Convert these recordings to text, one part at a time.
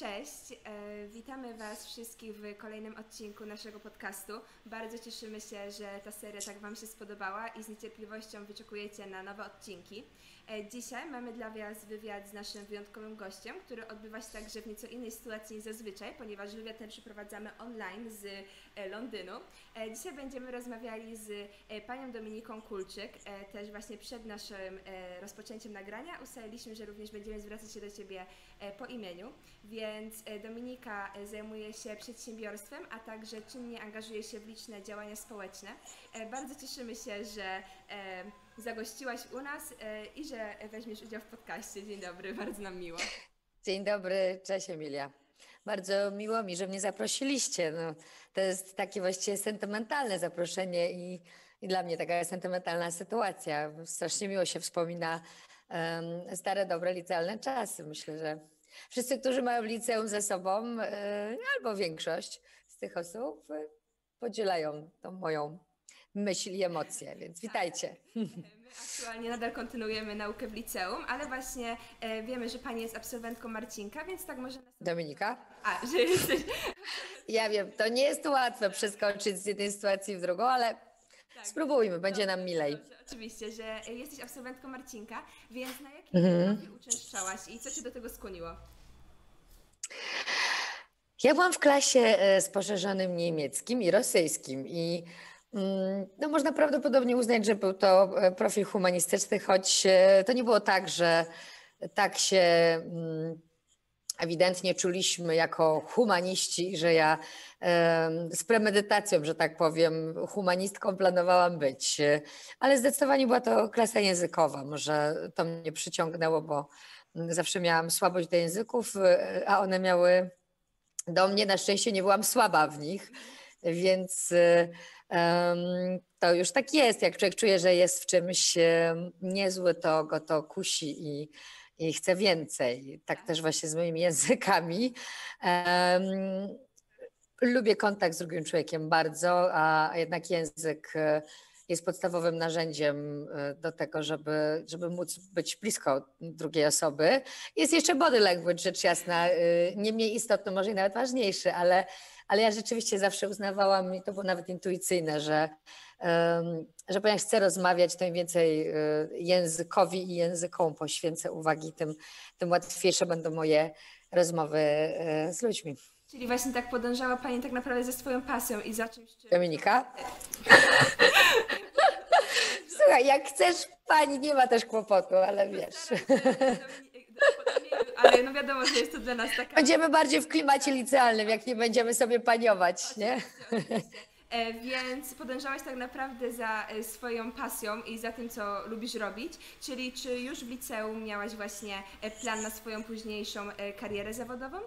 Cześć, e, witamy Was wszystkich w kolejnym odcinku naszego podcastu. Bardzo cieszymy się, że ta seria tak Wam się spodobała i z niecierpliwością wyczekujecie na nowe odcinki. E, dzisiaj mamy dla Was wywiad z naszym wyjątkowym gościem, który odbywa się także w nieco innej sytuacji niż zazwyczaj, ponieważ wywiad ten przeprowadzamy online z e, Londynu. E, dzisiaj będziemy rozmawiali z panią Dominiką Kulczyk. Też właśnie przed naszym rozpoczęciem nagrania ustaliliśmy, że również będziemy zwracać się do Ciebie po imieniu. Więc Dominika zajmuje się przedsiębiorstwem, a także czynnie angażuje się w liczne działania społeczne. Bardzo cieszymy się, że zagościłaś u nas e, i że weźmiesz udział w podcaście. Dzień dobry, bardzo nam miło. Dzień dobry, cześć Emilia. Bardzo miło mi, że mnie zaprosiliście. No, to jest takie właściwie sentymentalne zaproszenie i, i dla mnie taka sentymentalna sytuacja. Strasznie miło się wspomina em, stare, dobre licealne czasy. Myślę, że wszyscy, którzy mają liceum ze sobą, e, albo większość z tych osób, e, podzielają tą moją myśl i emocje, więc witajcie. My aktualnie nadal kontynuujemy naukę w liceum, ale właśnie e, wiemy, że Pani jest absolwentką Marcinka, więc tak może nas... Dominika? A, że jesteś... Ja wiem, to nie jest łatwe przeskoczyć z jednej sytuacji w drugą, ale spróbujmy, będzie nam milej. Dobrze, oczywiście, że e, jesteś absolwentką Marcinka, więc na jakim Mhm. uczęszczałaś i co Cię do tego skłoniło? Ja byłam w klasie e, z poszerzonym niemieckim i rosyjskim i no, można prawdopodobnie uznać, że był to e, profil humanistyczny, choć e, to nie było tak, że tak się mm, ewidentnie czuliśmy jako humaniści, że ja z premedytacją, że tak powiem, humanistką planowałam być. Ale zdecydowanie była to klasa językowa. Może to mnie przyciągnęło, bo mm, zawsze miałam słabość do języków, e, a one miały do mnie. Na szczęście nie byłam słaba w nich, więc to już tak jest. Jak człowiek czuje, że jest w czymś niezły, to go to kusi i, i chce więcej. Tak też właśnie z moimi językami. Lubię kontakt z drugim człowiekiem bardzo, a jednak język y, jest podstawowym narzędziem y, do tego, żeby, żeby móc być blisko drugiej osoby. Jest jeszcze body language, rzecz jasna, y, nie mniej istotny, może i nawet ważniejszy, ale, ale ja rzeczywiście zawsze uznawałam, i to było nawet intuicyjne, że, że ponieważ chcę rozmawiać, to im więcej y, językowi i językom poświęcę uwagi, tym, tym łatwiejsze będą moje rozmowy y, z ludźmi. Czyli właśnie tak podążała Pani tak naprawdę ze swoją pasją i za czymś, czy... Dominika? Słuchaj, jak chcesz pani, nie ma też kłopotu, ale wiesz. Ale no wiadomo, że jest to dla nas taka... Będziemy bardziej w klimacie licealnym, jak nie będziemy sobie paniować, nie? E, Więc podążałaś tak naprawdę za e, swoją pasją i za tym, co lubisz robić. Czyli czy już w liceum miałaś właśnie e, plan na swoją późniejszą karierę zawodową?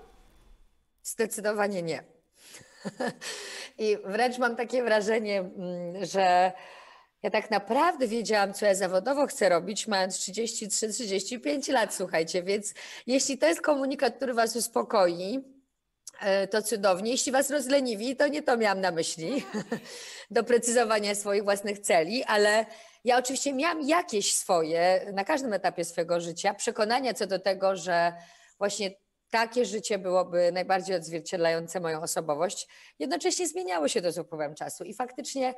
Zdecydowanie nie. I wręcz mam takie wrażenie, mm, że ja tak naprawdę wiedziałam, co ja zawodowo chcę robić, mając 33-35 lat, słuchajcie. Więc jeśli to jest komunikat, który Was uspokoi, e, to cudownie. Jeśli Was rozleniwi, to nie to miałam na myśli, doprecyzowania swoich własnych celi, ale ja oczywiście miałam jakieś swoje, na każdym etapie swojego życia, przekonania co do tego, że właśnie takie życie byłoby najbardziej odzwierciedlające moją osobowość. Jednocześnie zmieniało się to z upływem czasu i faktycznie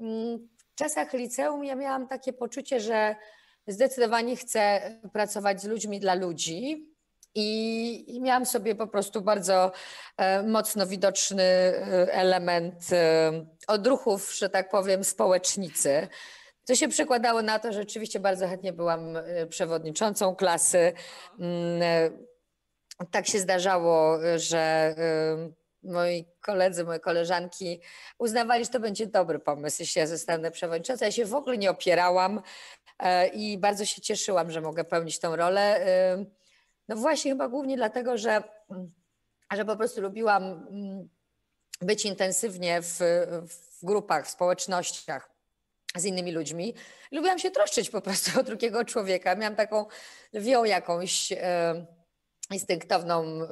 mm, czasach liceum ja miałam takie poczucie, że zdecydowanie chcę pracować z ludźmi dla ludzi. I, I miałam sobie po prostu bardzo e, mocno widoczny e, element e, odruchów, że tak powiem, społecznicy. To się przekładało na to, że rzeczywiście bardzo chętnie byłam e, przewodniczącą klasy. Mm, e, tak się zdarzało, że moi koledzy, moje koleżanki uznawali, że to będzie dobry pomysł, jeśli ja zostanę przewodniczącą. Ja się w ogóle nie opierałam e, i bardzo się cieszyłam, że mogę pełnić tą rolę. No właśnie chyba głównie dlatego, że, że po prostu lubiłam mm, być intensywnie w, w grupach, w społecznościach z innymi ludźmi. Lubiłam się troszczyć po prostu o drugiego człowieka. Miałam taką lwią jakąś... e, instynktowną y,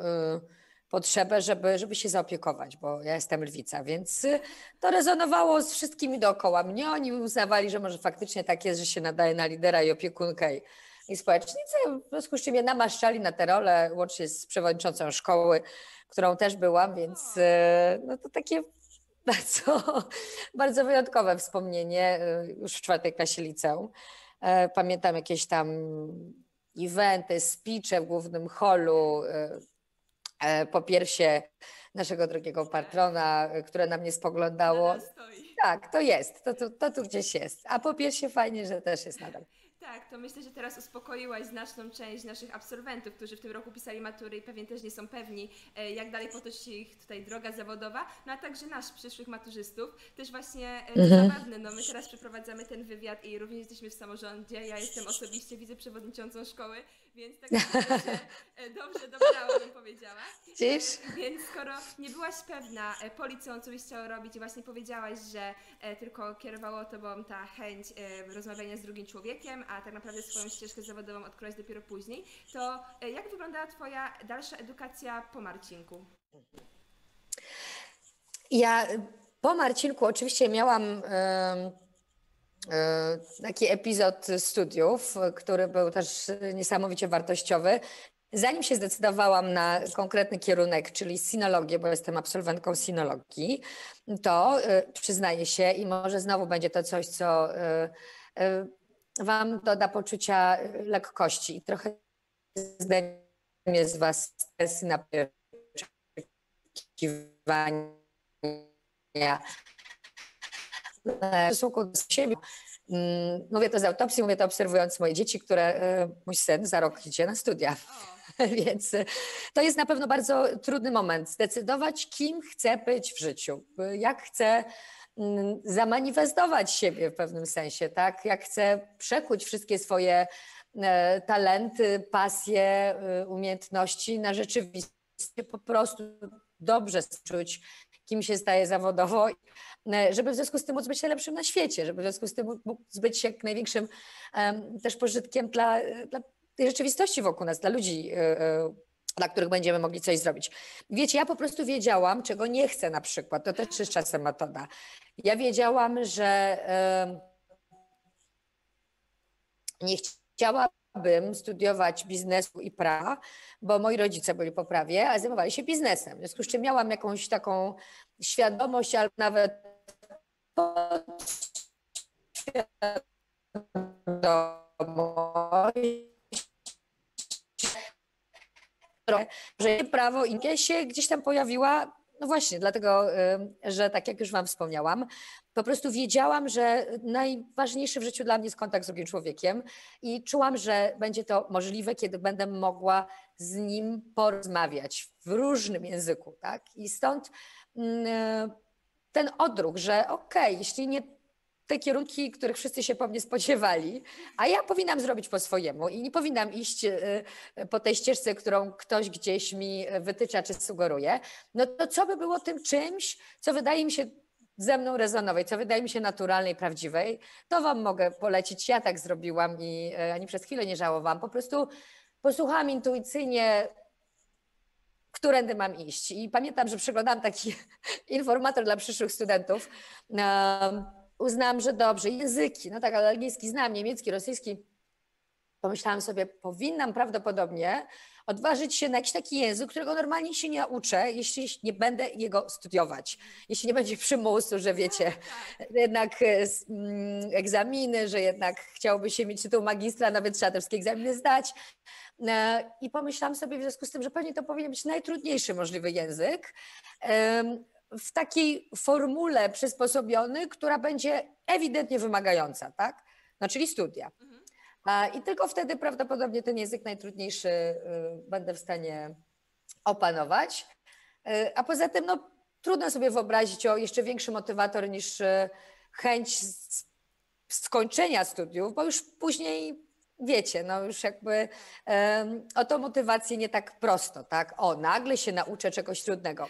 potrzebę, żeby, żeby się zaopiekować, bo ja jestem lwica, więc y, to rezonowało z wszystkimi dookoła mnie. Oni uznawali, że może faktycznie tak jest, że się nadaje na lidera i opiekunkę i i społecznicy, w związku z czym mnie namaszczali na tę rolę, łącznie z przewodniczącą szkoły, którą też byłam, więc e, no to takie bardzo, bardzo wyjątkowe wspomnienie e, już w czwartej klasie liceum. E, pamiętam jakieś tam eventy, speeche w głównym holu, po piersie naszego drogiego patrona, które na mnie spoglądało. Tak, to jest, to, to, to tu gdzieś jest. A po piersie fajnie, że też jest nadal. Tak, to myślę, że teraz uspokoiłaś znaczną część naszych absolwentów, którzy w tym roku pisali matury i pewnie też nie są pewni, e, jak dalej potoczy się ich tutaj droga zawodowa, no a także nasz przyszłych maturzystów. Też właśnie e, mhm. zabawne, no my teraz przeprowadzamy ten wywiad i również jesteśmy w samorządzie, ja jestem osobiście wiceprzewodniczącą szkoły, więc tak naprawdę e, dobrze dobrała, bym powiedziała. Widzisz? Więc skoro nie byłaś pewna policją, co byś chciała robić i właśnie powiedziałaś, że tylko kierowało tobą ta chęć rozmawiania z drugim człowiekiem, a tak naprawdę swoją ścieżkę zawodową odkryłaś dopiero później, to e, jak wyglądała Twoja dalsza edukacja po Marcinku? Ja po Marcinku oczywiście miałam taki epizod studiów, który był też niesamowicie wartościowy. Zanim się zdecydowałam na konkretny kierunek, czyli sinologię, bo jestem absolwentką sinologii, to y, przyznaję się i może znowu będzie to coś, co y, Wam doda poczucia lekkości i trochę zdejmie z Was stresy na oczekiwania w stosunku do siebie. Mm, mówię to z autopsji, mówię to obserwując moje dzieci, które y, mój syn za rok idzie na studia. Więc y, to jest na pewno bardzo trudny moment. Zdecydować, kim chcę być w życiu, jak chcę Mm, zamanifestować siebie w pewnym sensie, tak? Jak chcę przekuć wszystkie swoje e, talenty, pasje, e, umiejętności na rzeczywistość, po prostu dobrze czuć, kim się staje zawodowo, e, żeby w związku z tym móc być najlepszym na świecie, żeby w związku z tym móc być jak największym też pożytkiem dla, dla tej rzeczywistości wokół nas, dla ludzi, dla których będziemy mogli coś zrobić. Wiecie, ja po prostu wiedziałam, czego nie chcę na przykład. To też jest czasem metoda. Ja wiedziałam, że nie chciałabym studiować biznesu i prawa, bo moi rodzice byli po prawie, a zajmowali się biznesem. W związku z czym miałam jakąś taką świadomość, albo nawet że prawo i się gdzieś tam pojawiła, no właśnie, dlatego, że tak jak już Wam wspomniałam, po prostu wiedziałam, że najważniejszy w życiu dla mnie jest kontakt z drugim człowiekiem i czułam, że będzie to możliwe, kiedy będę mogła z nim porozmawiać w różnym języku, tak? I stąd mm, ten odruch, że okej, okay, jeśli nie te kierunki, których wszyscy się po mnie spodziewali, a ja powinnam zrobić po swojemu i nie powinnam iść e, po tej ścieżce, którą ktoś gdzieś mi wytycza czy sugeruje, no to co by było tym czymś, co wydaje mi się ze mną rezonować, co wydaje mi się naturalnej, prawdziwej, to wam mogę polecić. Ja tak zrobiłam i e, ani przez chwilę nie żałowałam. Po prostu posłuchałam intuicyjnie, którędy mam iść. I pamiętam, że przeglądałam taki informator dla przyszłych studentów. Um, uznałam, że dobrze, języki, no tak, ale angielski znam, niemiecki, rosyjski. Pomyślałam sobie, powinnam prawdopodobnie odważyć się na jakiś taki język, którego normalnie się nie nauczę, jeśli nie będę jego studiować. Jeśli nie będzie przymusu, że wiecie, jednak e, mm, egzaminy, że jednak chciałoby się mieć tytuł magistra, nawet trzeba te wszystkie egzaminy zdać. E, I pomyślałam sobie w związku z tym, że pewnie to powinien być najtrudniejszy możliwy język w takiej formule przysposobiony, która będzie ewidentnie wymagająca, tak? No, czyli studia. Mhm. I tylko wtedy prawdopodobnie ten język najtrudniejszy y, będę w stanie opanować. Y, a poza tym, no, trudno sobie wyobrazić o jeszcze większy motywator niż y, chęć skończenia studiów, bo już później wiecie, no już jakby um, o to motywację nie tak prosto, tak? O, nagle się nauczę czegoś trudnego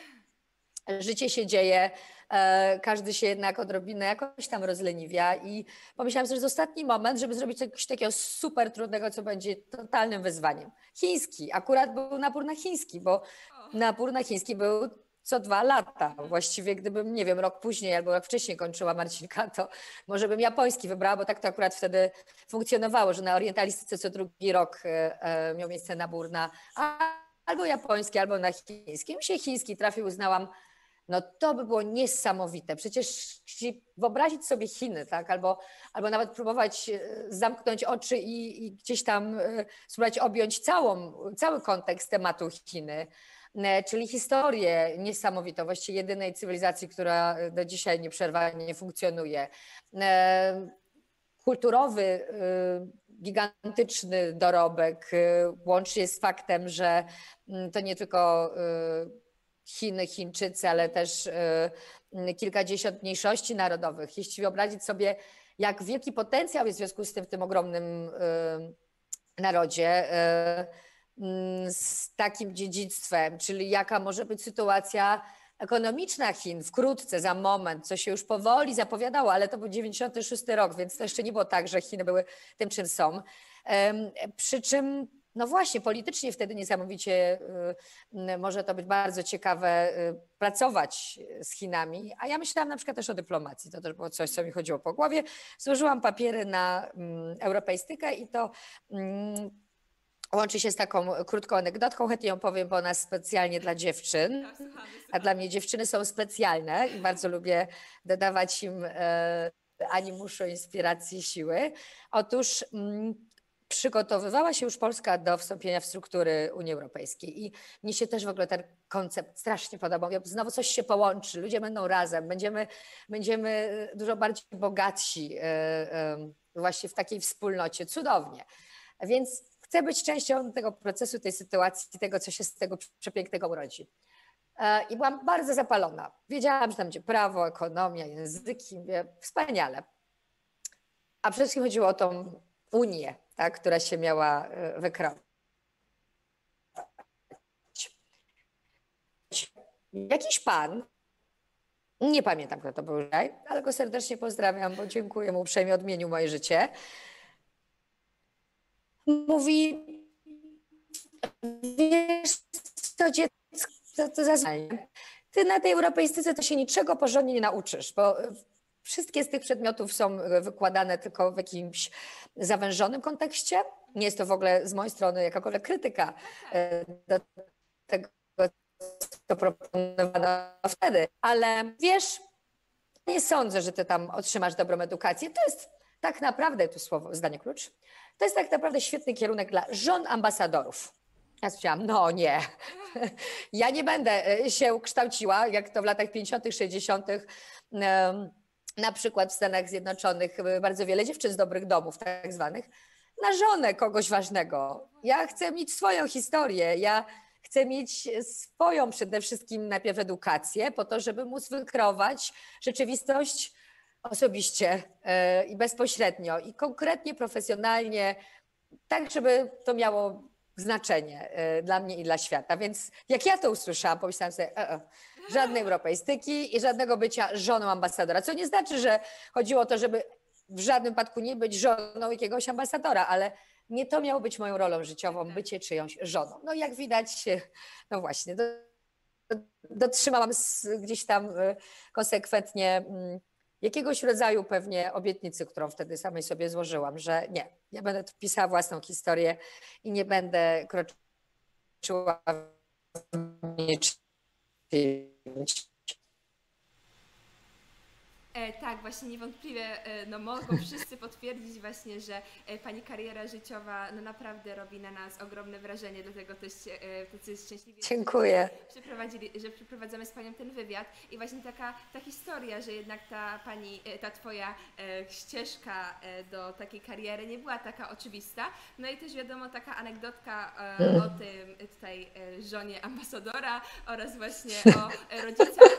życie się dzieje, e, każdy się jednak odrobinę jakoś tam rozleniwia i pomyślałam, że to jest ostatni moment, żeby zrobić coś takiego super trudnego, co będzie totalnym wyzwaniem. Chiński, akurat był napór na chiński, bo napór na chiński był co dwa lata. Właściwie gdybym, nie wiem, rok później albo rok wcześniej kończyła Marcinka, to może bym japoński wybrała, bo tak to akurat wtedy funkcjonowało, że na orientalistyce co drugi rok e, e, miał miejsce nabór na albo japoński, albo na chiński. Mi się chiński trafił, uznałam, no to by było niesamowite. Przecież wyobrazić sobie Chiny, tak? albo, albo nawet próbować e, zamknąć oczy i, i gdzieś tam spróbować objąć całą, cały kontekst tematu Chiny E, czyli historię niesamowitą, właściwie jedynej cywilizacji, która do dzisiaj nieprzerwanie funkcjonuje. E, kulturowy, e, gigantyczny dorobek, łącznie z faktem, że mm, to nie tylko Chiny, Chińczycy, ale też kilkadziesiąt mniejszości narodowych. Jeśli wyobrazić sobie, jak wielki potencjał jest w związku z tym w tym ogromnym narodzie, Mm, z takim dziedzictwem, czyli jaka może być sytuacja ekonomiczna Chin wkrótce, za moment, co się już powoli zapowiadało, ale to był 96 rok, więc to jeszcze nie było tak, że Chiny były tym, czym są. Przy czym, no właśnie, politycznie wtedy niesamowicie y, może to być bardzo ciekawe y, pracować z Chinami, a ja myślałam na przykład też o dyplomacji, to też było coś, co mi chodziło po głowie. Złożyłam papiery na mm, europeistykę i to mm, łączy się z taką krótką anegdotką, chętnie ją powiem, bo ona specjalnie dla dziewczyn, a dla mnie dziewczyny są specjalne i bardzo lubię dodawać im e, animuszu, inspiracji, siły. Otóż mm, przygotowywała się już Polska do wstąpienia w struktury Unii Europejskiej i mnie się też w ogóle ten koncept strasznie podobał. Znowu coś się połączy, ludzie będą razem, będziemy, będziemy dużo bardziej bogatsi e, e, właśnie w takiej wspólnocie. Cudownie. Więc chcę być częścią tego procesu, tej sytuacji, tego, co się z tego przepięknego urodzi. E, I byłam bardzo zapalona. Wiedziałam, że tam będzie prawo, ekonomia, języki, wspaniale. A przede wszystkim chodziło o tą Unię, tak, która się miała e, wykroić. Jakiś pan, nie pamiętam kto to był, ale go serdecznie pozdrawiam, bo dziękuję mu uprzejmie, odmienił moje życie mówi, wiesz co dziecko, to, to zazwyczaj, ty na tej europejstyce to się niczego porządnie nie nauczysz, bo wszystkie z tych przedmiotów są wykładane tylko w jakimś zawężonym kontekście. Nie jest to w ogóle z mojej strony jakakolwiek krytyka e, do tego, co proponowano wtedy, ale wiesz, nie sądzę, że ty tam otrzymasz dobrą edukację. To jest tak naprawdę, tu słowo, zdanie klucz, to jest tak naprawdę świetny kierunek dla żon ambasadorów. Ja stwierdziłam, no nie, ja nie będę e, się kształciła, jak to w latach 50., 60., na przykład w Stanach Zjednoczonych e, bardzo wiele dziewczyn z dobrych domów, tak zwanych, na żonę kogoś ważnego. Ja chcę mieć swoją historię, ja chcę mieć swoją przede wszystkim najpierw edukację, po to, żeby móc wykrować rzeczywistość osobiście e, i bezpośrednio i konkretnie, profesjonalnie, tak żeby to miało znaczenie e, dla mnie i dla świata. Więc jak ja to usłyszałam, pomyślałam sobie, e, e, żadnej europejstyki i żadnego bycia żoną ambasadora. Co nie znaczy, że chodziło o to, żeby w żadnym wypadku nie być żoną jakiegoś ambasadora, ale nie to miało być moją rolą życiową, bycie czyjąś żoną. No jak widać, no właśnie, dotrzymałam gdzieś tam konsekwentnie mm, jakiegoś rodzaju pewnie obietnicy, którą wtedy samej sobie złożyłam, że nie, ja będę pisała własną historię i nie będę kroczyła w and E, tak, właśnie niewątpliwie e, no, mogą wszyscy potwierdzić właśnie, że e, Pani kariera życiowa no, naprawdę robi na nas ogromne wrażenie, dlatego też e, tacy szczęśliwi, Dziękuję. Że, przeprowadzili, że przeprowadzamy z Panią ten wywiad i właśnie taka ta historia, że jednak ta Pani, e, ta Twoja e, ścieżka do takiej kariery nie była taka oczywista, no i też wiadomo taka anegdotka e, o tym tutaj żonie ambasadora oraz właśnie o rodzicach.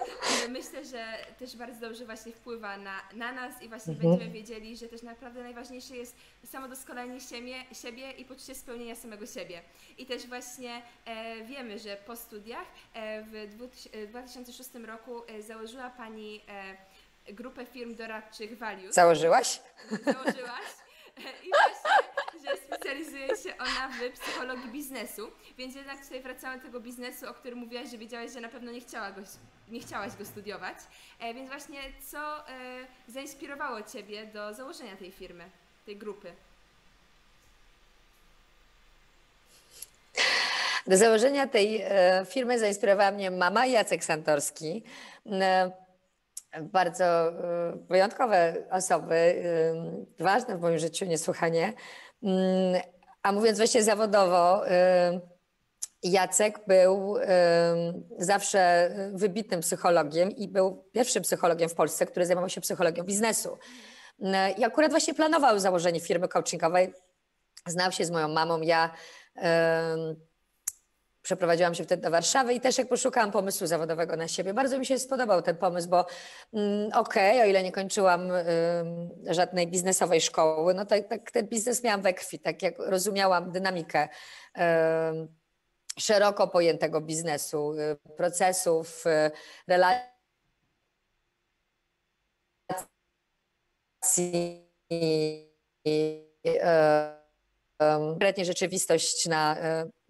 Myślę, że też bardzo dobrze właśnie wpływa na, na nas i właśnie Mhm. będziemy wiedzieli, że też naprawdę najważniejsze jest samodoskonalenie siebie, siebie i poczucie spełnienia samego siebie. I też właśnie e, wiemy, że po studiach e, w dwu, e, 2006 roku e, założyła Pani e, grupę firm doradczych Values Założyłaś? założyłaś. I właśnie, że specjalizuje się ona w psychologii biznesu, więc jednak tutaj wracamy do tego biznesu, o którym mówiłaś, że wiedziałaś, że na pewno nie, chciała go, nie chciałaś go studiować. E, więc właśnie co e, zainspirowało Ciebie do założenia tej firmy, tej grupy? Do założenia tej e, firmy zainspirowała mnie mama Jacek Santorski. Bardzo wyjątkowe osoby, ważne w moim życiu niesłychanie. Mm, a mówiąc właśnie zawodowo, Jacek był zawsze wybitnym psychologiem i był pierwszym psychologiem w Polsce, który zajmował się psychologią biznesu. I akurat właśnie planował założenie firmy coachingowej. Znał się z moją mamą. Ja przeprowadziłam się wtedy do Warszawy i też jak poszukałam pomysłu zawodowego na siebie, bardzo mi się spodobał ten pomysł, bo mm, okej, okay, o ile nie kończyłam żadnej biznesowej szkoły, no tak, tak ten biznes miałam we krwi, tak jak rozumiałam dynamikę szeroko pojętego biznesu, y, procesów, y, relacji y, konkretnie rzeczywistość na,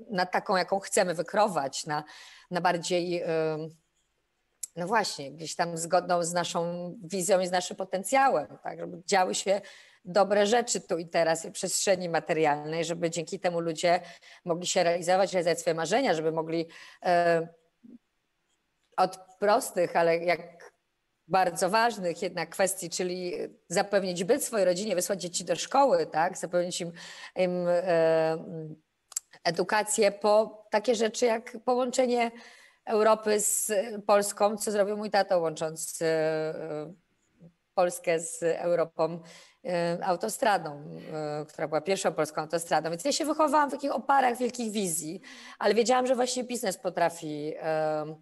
na taką, jaką chcemy wykrować, na, na bardziej, no właśnie, gdzieś tam zgodną z naszą wizją i z naszym potencjałem, tak, żeby działy się dobre rzeczy tu i teraz w przestrzeni materialnej, żeby dzięki temu ludzie mogli się realizować, realizować swoje marzenia, żeby mogli e, od prostych, ale jak bardzo ważnych jednak kwestii, czyli zapewnić byt swojej rodzinie, wysłać dzieci do szkoły, tak? zapewnić im, im e, edukację po takie rzeczy jak połączenie Europy z Polską, co zrobił mój tato łącząc e, Polskę z Europą e, autostradą, e, która była pierwszą polską autostradą. Więc ja się wychowałam w takich oparach wielkich wizji, ale wiedziałam, że właśnie biznes potrafi e,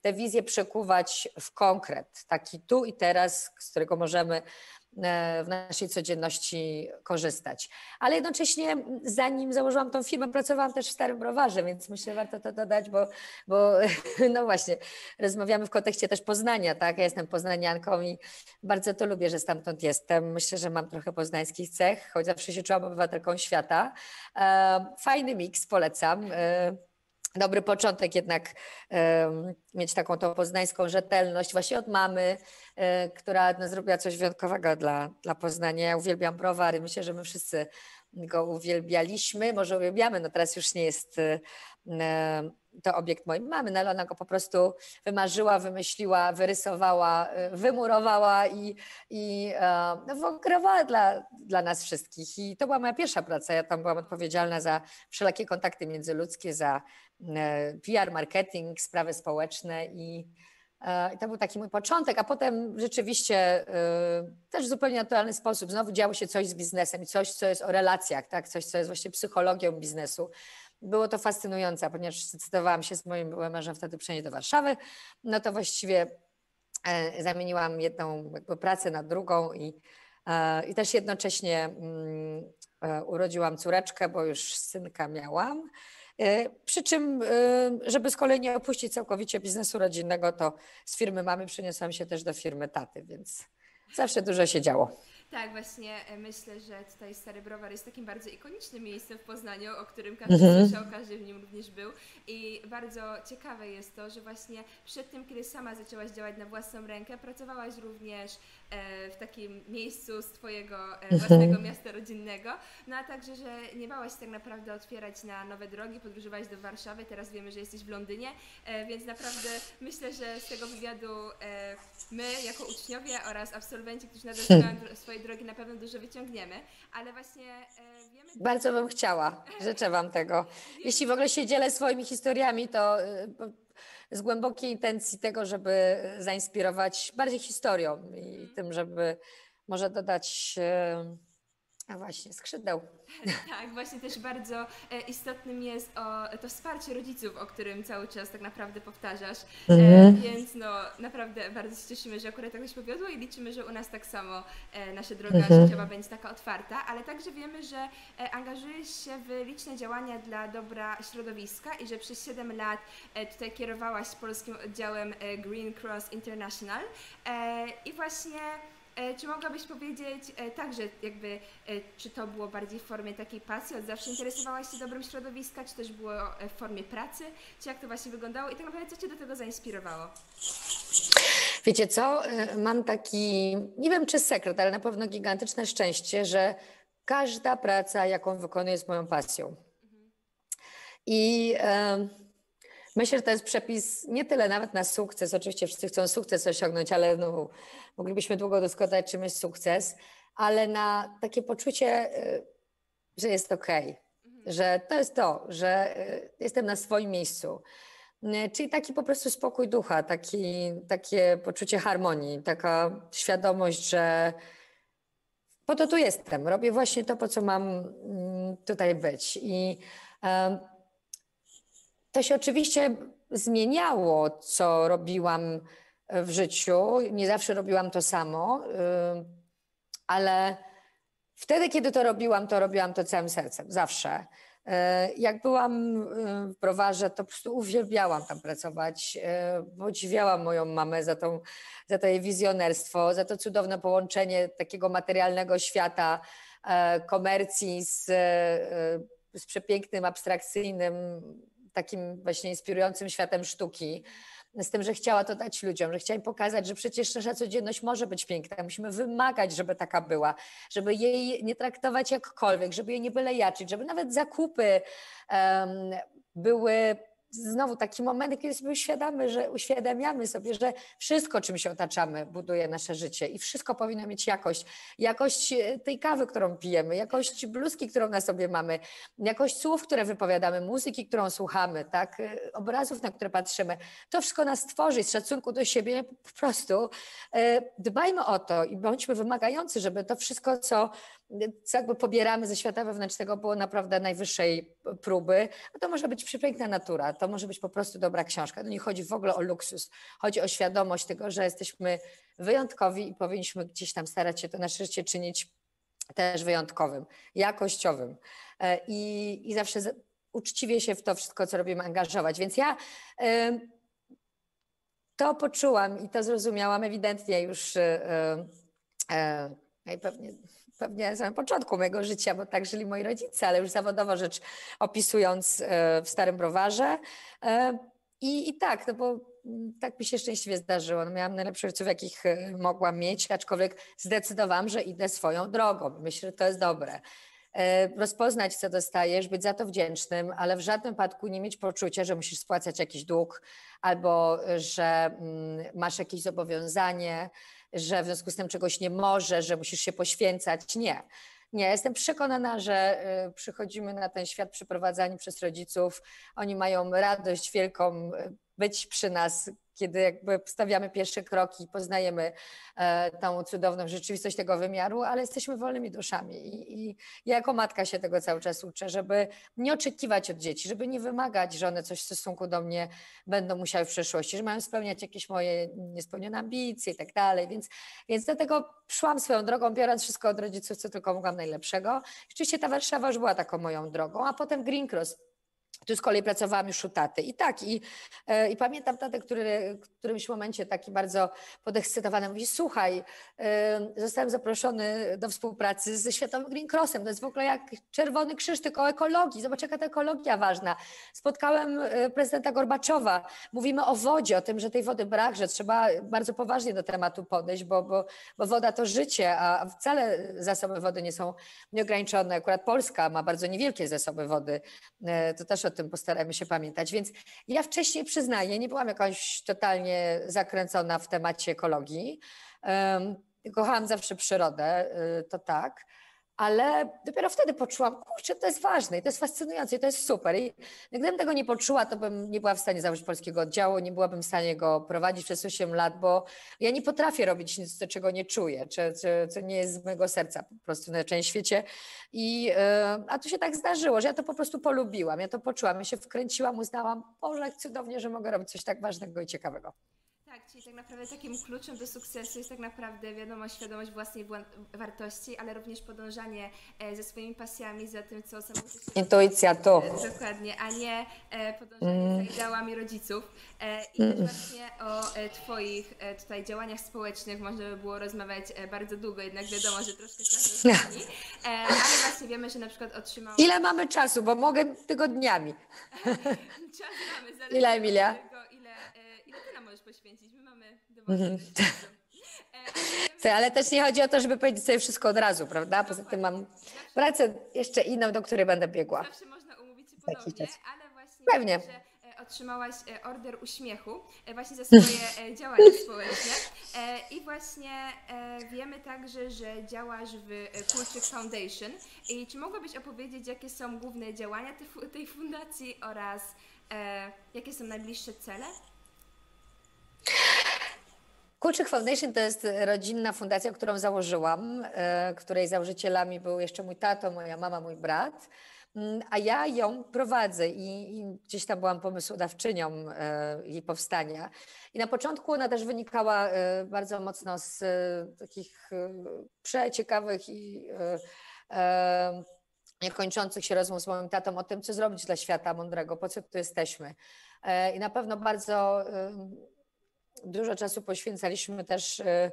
te wizje przekuwać w konkret, taki tu i teraz, z którego możemy e, w naszej codzienności korzystać. Ale jednocześnie, zanim założyłam tą firmę, pracowałam też w Starym Browarze, więc myślę, warto to dodać, bo, bo no właśnie, rozmawiamy w kontekście też Poznania, tak? Ja jestem poznanianką i bardzo to lubię, że stamtąd jestem. Myślę, że mam trochę poznańskich cech, choć zawsze się czułam obywatelką świata. E, fajny miks, polecam. Dobry początek jednak mieć taką tą poznańską rzetelność właśnie od mamy, e, która no, zrobiła coś wyjątkowego dla, dla Poznania. Ja uwielbiam browary, myślę, że my wszyscy go uwielbialiśmy, może uwielbiamy, no teraz już nie jest e, to obiekt mojej mamy, no ale ona go po prostu wymarzyła, wymyśliła, wyrysowała, e, wymurowała i, i no, wygrywała dla, dla nas wszystkich. I to była moja pierwsza praca. Ja tam byłam odpowiedzialna za wszelakie kontakty międzyludzkie, za E, PR, marketing, sprawy społeczne i, e, i to był taki mój początek, a potem rzeczywiście e, też w zupełnie naturalny sposób znowu działo się coś z biznesem i coś, co jest o relacjach, tak? coś, co jest właśnie psychologią biznesu. Było to fascynujące, ponieważ zdecydowałam się z moim byłym mężem wtedy przenieść do Warszawy, no to właściwie zamieniłam jedną pracę na drugą i, i też jednocześnie mm, urodziłam córeczkę, bo już synka miałam. E, przy czym, e, żeby z kolei nie opuścić całkowicie biznesu rodzinnego, to z firmy mamy przeniosłam się też do firmy taty, więc zawsze dużo się działo. Tak, właśnie e, myślę, że tutaj Stary Browar jest takim bardzo ikonicznym miejscem w Poznaniu, o którym każdy mhm. słyszał, każdy w nim również był. I bardzo ciekawe jest to, że właśnie przed tym, kiedy sama zaczęłaś działać na własną rękę, pracowałaś również e, w takim miejscu z Twojego e, mhm. własnego miasta rodzinnego, no a także, że nie bałaś się tak naprawdę otwierać na nowe drogi, podróżowałaś do Warszawy, teraz wiemy, że jesteś w Londynie, więc naprawdę myślę, że z tego wywiadu my, jako uczniowie oraz absolwenci, którzy nadal swoje drogi na pewno dużo wyciągniemy, ale właśnie e, wiemy... Bardzo bym chciała, życzę Wam tego. Jeśli w ogóle się dzielę swoimi historiami, to e, z głębokiej intencji tego, żeby zainspirować bardziej historią i mhm. tym, żeby może dodać e, a właśnie, skrzydeł. Tak, właśnie też bardzo e, istotnym jest o, to wsparcie rodziców, o którym cały czas tak naprawdę powtarzasz. E, mhm. Więc no naprawdę bardzo się cieszymy, że akurat tak się powiodło i liczymy, że u nas tak samo e, nasza droga mhm. życiowa będzie taka otwarta, ale także wiemy, że angażujesz się w liczne działania dla dobra środowiska i że przez 7 lat tutaj kierowałaś polskim oddziałem Green Cross International i właśnie czy mogłabyś powiedzieć e, także jakby, e, czy to było bardziej w formie takiej pasji, od zawsze interesowałaś się dobrem środowiska, czy też było e, w formie pracy, czy jak to właśnie wyglądało i tak naprawdę co Cię do tego zainspirowało? Wiecie co, E, mam taki, nie wiem czy sekret, ale na pewno gigantyczne szczęście, że każda praca, jaką wykonuję, jest moją pasją. I e, myślę, że to jest przepis nie tyle nawet na sukces. Oczywiście wszyscy chcą sukces osiągnąć, ale no, moglibyśmy długo dyskutować, czym jest sukces, ale na takie poczucie, e, że jest okej, że to jest to, że e, jestem na swoim miejscu. E, Czyli taki po prostu spokój ducha, taki, takie poczucie harmonii, taka świadomość, że po to tu jestem. Robię właśnie to, po co mam mm, tutaj być. I to się oczywiście zmieniało, co robiłam w życiu. Nie zawsze robiłam to samo, ym, ale wtedy, kiedy to robiłam, to robiłam to całym sercem, zawsze. E, Jak byłam w browarze, to po prostu uwielbiałam tam pracować. e, Podziwiałam moją mamę za, tą, za to jej wizjonerstwo, za to cudowne połączenie takiego materialnego świata, e, komercji z, e, z przepięknym, abstrakcyjnym, takim właśnie inspirującym światem sztuki. Z tym, że chciała to dać ludziom, że chciała im pokazać, że przecież nasza codzienność może być piękna. Musimy wymagać, żeby taka była, żeby jej nie traktować jakkolwiek, żeby jej nie byle jaczyć, żeby nawet zakupy em, były znowu taki moment, kiedy sobie uświadamy, że uświadamiamy sobie, że wszystko, czym się otaczamy, buduje nasze życie i wszystko powinno mieć jakość. Jakość e, tej kawy, którą pijemy, jakość bluzki, którą na sobie mamy, jakość słów, które wypowiadamy, muzyki, którą słuchamy, tak, e, obrazów, na które patrzymy. To wszystko nas tworzy z szacunku do siebie po prostu. e, Dbajmy o to i bądźmy wymagający, żeby to wszystko, co co jakby pobieramy ze świata wewnętrznego, było naprawdę najwyższej próby. A to może być przepiękna natura, to może być po prostu dobra książka. To nie chodzi w ogóle o luksus. Chodzi o świadomość tego, że jesteśmy wyjątkowi i powinniśmy gdzieś tam starać się to nasze życie czynić też wyjątkowym, jakościowym. E, I, i zawsze uczciwie się w to wszystko, co robimy, angażować. Więc ja to poczułam i to zrozumiałam ewidentnie już e, e, e, pewnie na samym początku mojego życia, bo tak żyli moi rodzice, ale już zawodowo rzecz opisując e, w Starym Browarze. E, I, I tak, no bo mm, tak mi się szczęśliwie zdarzyło. No miałam najlepszych rodziców, jakich e, mogłam mieć, aczkolwiek zdecydowałam, że idę swoją drogą. Myślę, że to jest dobre. Rozpoznać, co dostajesz, być za to wdzięcznym, ale w żadnym wypadku nie mieć poczucia, że musisz spłacać jakiś dług albo że mm, masz jakieś zobowiązanie, że w związku z tym czegoś nie możesz, że musisz się poświęcać. Nie. Nie, jestem przekonana, że y, przychodzimy na ten świat przyprowadzani przez rodziców. Oni mają radość wielką y, być przy nas, kiedy jakby stawiamy pierwsze kroki, poznajemy e, tą cudowną rzeczywistość tego wymiaru, ale jesteśmy wolnymi duszami. I, I ja jako matka się tego cały czas uczę, żeby nie oczekiwać od dzieci, żeby nie wymagać, że one coś w stosunku do mnie będą musiały w przyszłości, że mają spełniać jakieś moje niespełnione ambicje i tak dalej. Więc, więc dlatego szłam swoją drogą, biorąc wszystko od rodziców, co tylko mogłam najlepszego. Rzeczywiście ta Warszawa już była taką moją drogą, a potem Green Cross. Tu z kolei pracowałam już u taty. I tak, i, e, i pamiętam tatę, który w którymś momencie taki bardzo podekscytowany mówi, słuchaj, e, zostałem zaproszony do współpracy ze Światowym Green Crossem. To jest w ogóle jak Czerwony Krzyż, tylko o ekologii. Zobacz, jaka ta ekologia ważna. Spotkałem e, prezydenta Gorbaczowa. Mówimy o wodzie, o tym, że tej wody brak, że trzeba bardzo poważnie do tematu podejść, bo, bo, bo woda to życie, a wcale zasoby wody nie są nieograniczone. Akurat Polska ma bardzo niewielkie zasoby wody. To też o tym postaramy się pamiętać. Więc ja wcześniej przyznaję, nie byłam jakoś totalnie zakręcona w temacie ekologii. Kochałam zawsze przyrodę, y, to tak. Ale dopiero wtedy poczułam, kurczę, to jest ważne i to jest fascynujące i to jest super. I gdybym tego nie poczuła, to bym nie była w stanie założyć polskiego oddziału, nie byłabym w stanie go prowadzić przez 8 lat, bo ja nie potrafię robić nic, czego nie czuję, czy, czy, co nie jest z mojego serca po prostu na część świecie. I, e, a tu się tak zdarzyło, że ja to po prostu polubiłam, ja to poczułam, ja się wkręciłam, uznałam, Boże, cudownie, że mogę robić coś tak ważnego i ciekawego. Tak, czyli tak naprawdę takim kluczem do sukcesu jest tak naprawdę wiadomo świadomość własnej wła- wartości, ale również podążanie e, ze swoimi pasjami za tym, co samouczycie Intuicja tu. Dokładnie, a nie e, podążanie za ideałami rodziców. E, I też właśnie o Twoich tutaj działaniach społecznych można by było rozmawiać bardzo długo, jednak wiadomo, że troszkę czasu zmieni. E, ale właśnie wiemy, że na przykład otrzymał... Ile mamy czasu, bo mogę tygodniami. Czas mamy, Ile, Emilia? tego, ile, e, ile Ty nam możesz poświęcić. My mamy dowolny ilość czasu. E, ale też nie chodzi o to, żeby powiedzieć sobie wszystko od razu, prawda? Poza tym mam pracę jeszcze inną, do której będę biegła. Zawsze można umówić się czas. ale właśnie Pewnie. że e, otrzymałaś e, order uśmiechu właśnie za swoje działania społeczne i właśnie wiemy także, że działasz w Kulczyk Foundation i czy mogłabyś opowiedzieć, jakie są główne działania tej, fu- tej fundacji oraz jakie są najbliższe cele? Kulczyk Foundation to jest rodzinna fundacja, którą założyłam, e, której założycielami był jeszcze mój tato, moja mama, mój brat. Mm, A ja ją prowadzę i, i gdzieś tam byłam pomysłodawczynią e, jej powstania. I na początku ona też wynikała e, bardzo mocno z takich przeciekawych i niekończących się rozmów z moim tatą o tym, co zrobić dla świata mądrego, po co tu jesteśmy. I na pewno bardzo dużo czasu poświęcaliśmy też e,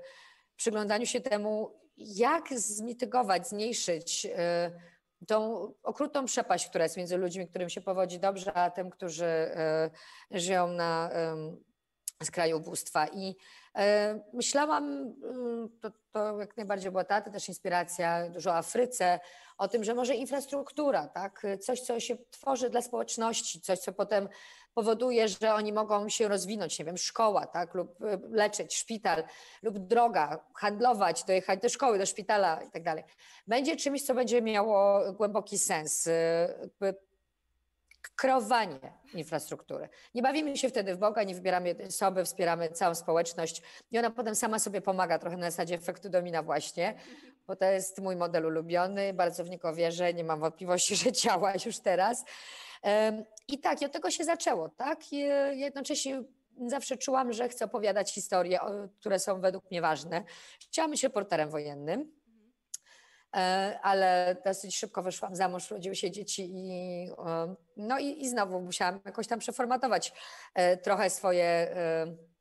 przyglądaniu się temu, jak zmitygować, zmniejszyć e, tą okrutną przepaść, która jest między ludźmi, którym się powodzi dobrze, a tym, którzy e, żyją na skraju ubóstwa. I myślałam, to, to jak najbardziej była ta też inspiracja, dużo o Afryce, o tym, że może infrastruktura, tak? coś, co się tworzy dla społeczności, coś, co potem powoduje, że oni mogą się rozwinąć, nie wiem, szkoła, tak, lub y, leczyć, szpital, lub droga, handlować, dojechać do szkoły, do szpitala i tak dalej. Będzie czymś, co będzie miało głęboki sens. y, kreowanie infrastruktury. Nie bawimy się wtedy w Boga, nie wybieramy osoby, wspieramy całą społeczność i ona potem sama sobie pomaga trochę na zasadzie efektu domina właśnie, bo to jest mój model ulubiony, bardzo w niego wierzę, nie mam wątpliwości, że działa już teraz. I tak, i od tego się zaczęło, tak? E, jednocześnie zawsze czułam, że chcę opowiadać historie, które są według mnie ważne. Chciałam być reporterem wojennym, e, ale dosyć szybko wyszłam za mąż, urodziły się dzieci i, no i, i znowu musiałam jakoś tam przeformatować e, trochę swoje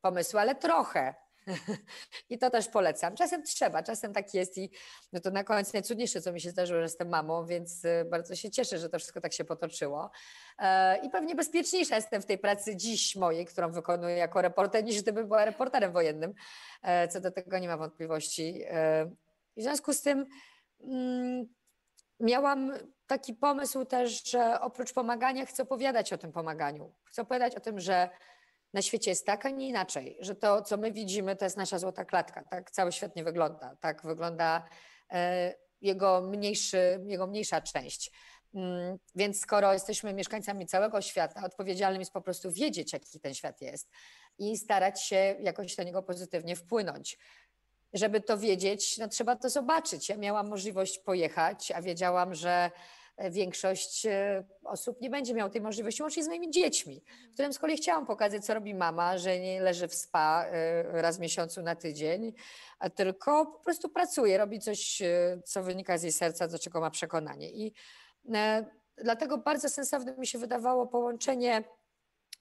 pomysły, ale trochę. I to też polecam. Czasem trzeba, czasem tak jest i no to na koniec najcudniejsze, co mi się zdarzyło, że jestem mamą, więc e, bardzo się cieszę, że to wszystko tak się potoczyło. E, I pewnie bezpieczniejsza jestem w tej pracy dziś mojej, którą wykonuję jako reporter, niż gdybym była reporterem wojennym. E, Co do tego nie ma wątpliwości. E, I w związku z tym mm, miałam taki pomysł też, że oprócz pomagania chcę opowiadać o tym pomaganiu. Chcę opowiadać o tym, że na świecie jest tak, a nie inaczej, że to, co my widzimy, to jest nasza złota klatka. Tak cały świat nie wygląda. Tak wygląda e, jego, mniejszy, jego mniejsza część. Mm, Więc skoro jesteśmy mieszkańcami całego świata, odpowiedzialnym jest po prostu wiedzieć, jaki ten świat jest i starać się jakoś na niego pozytywnie wpłynąć. Żeby to wiedzieć, no trzeba to zobaczyć. Ja miałam możliwość pojechać, a wiedziałam, że większość e, osób nie będzie miała tej możliwości, łącznie z moimi dziećmi, którym z kolei chciałam pokazać, co robi mama, że nie leży w spa e, raz w miesiącu na tydzień, tylko po prostu pracuje, robi coś, e, co wynika z jej serca, do czego ma przekonanie. I dlatego bardzo sensowne mi się wydawało połączenie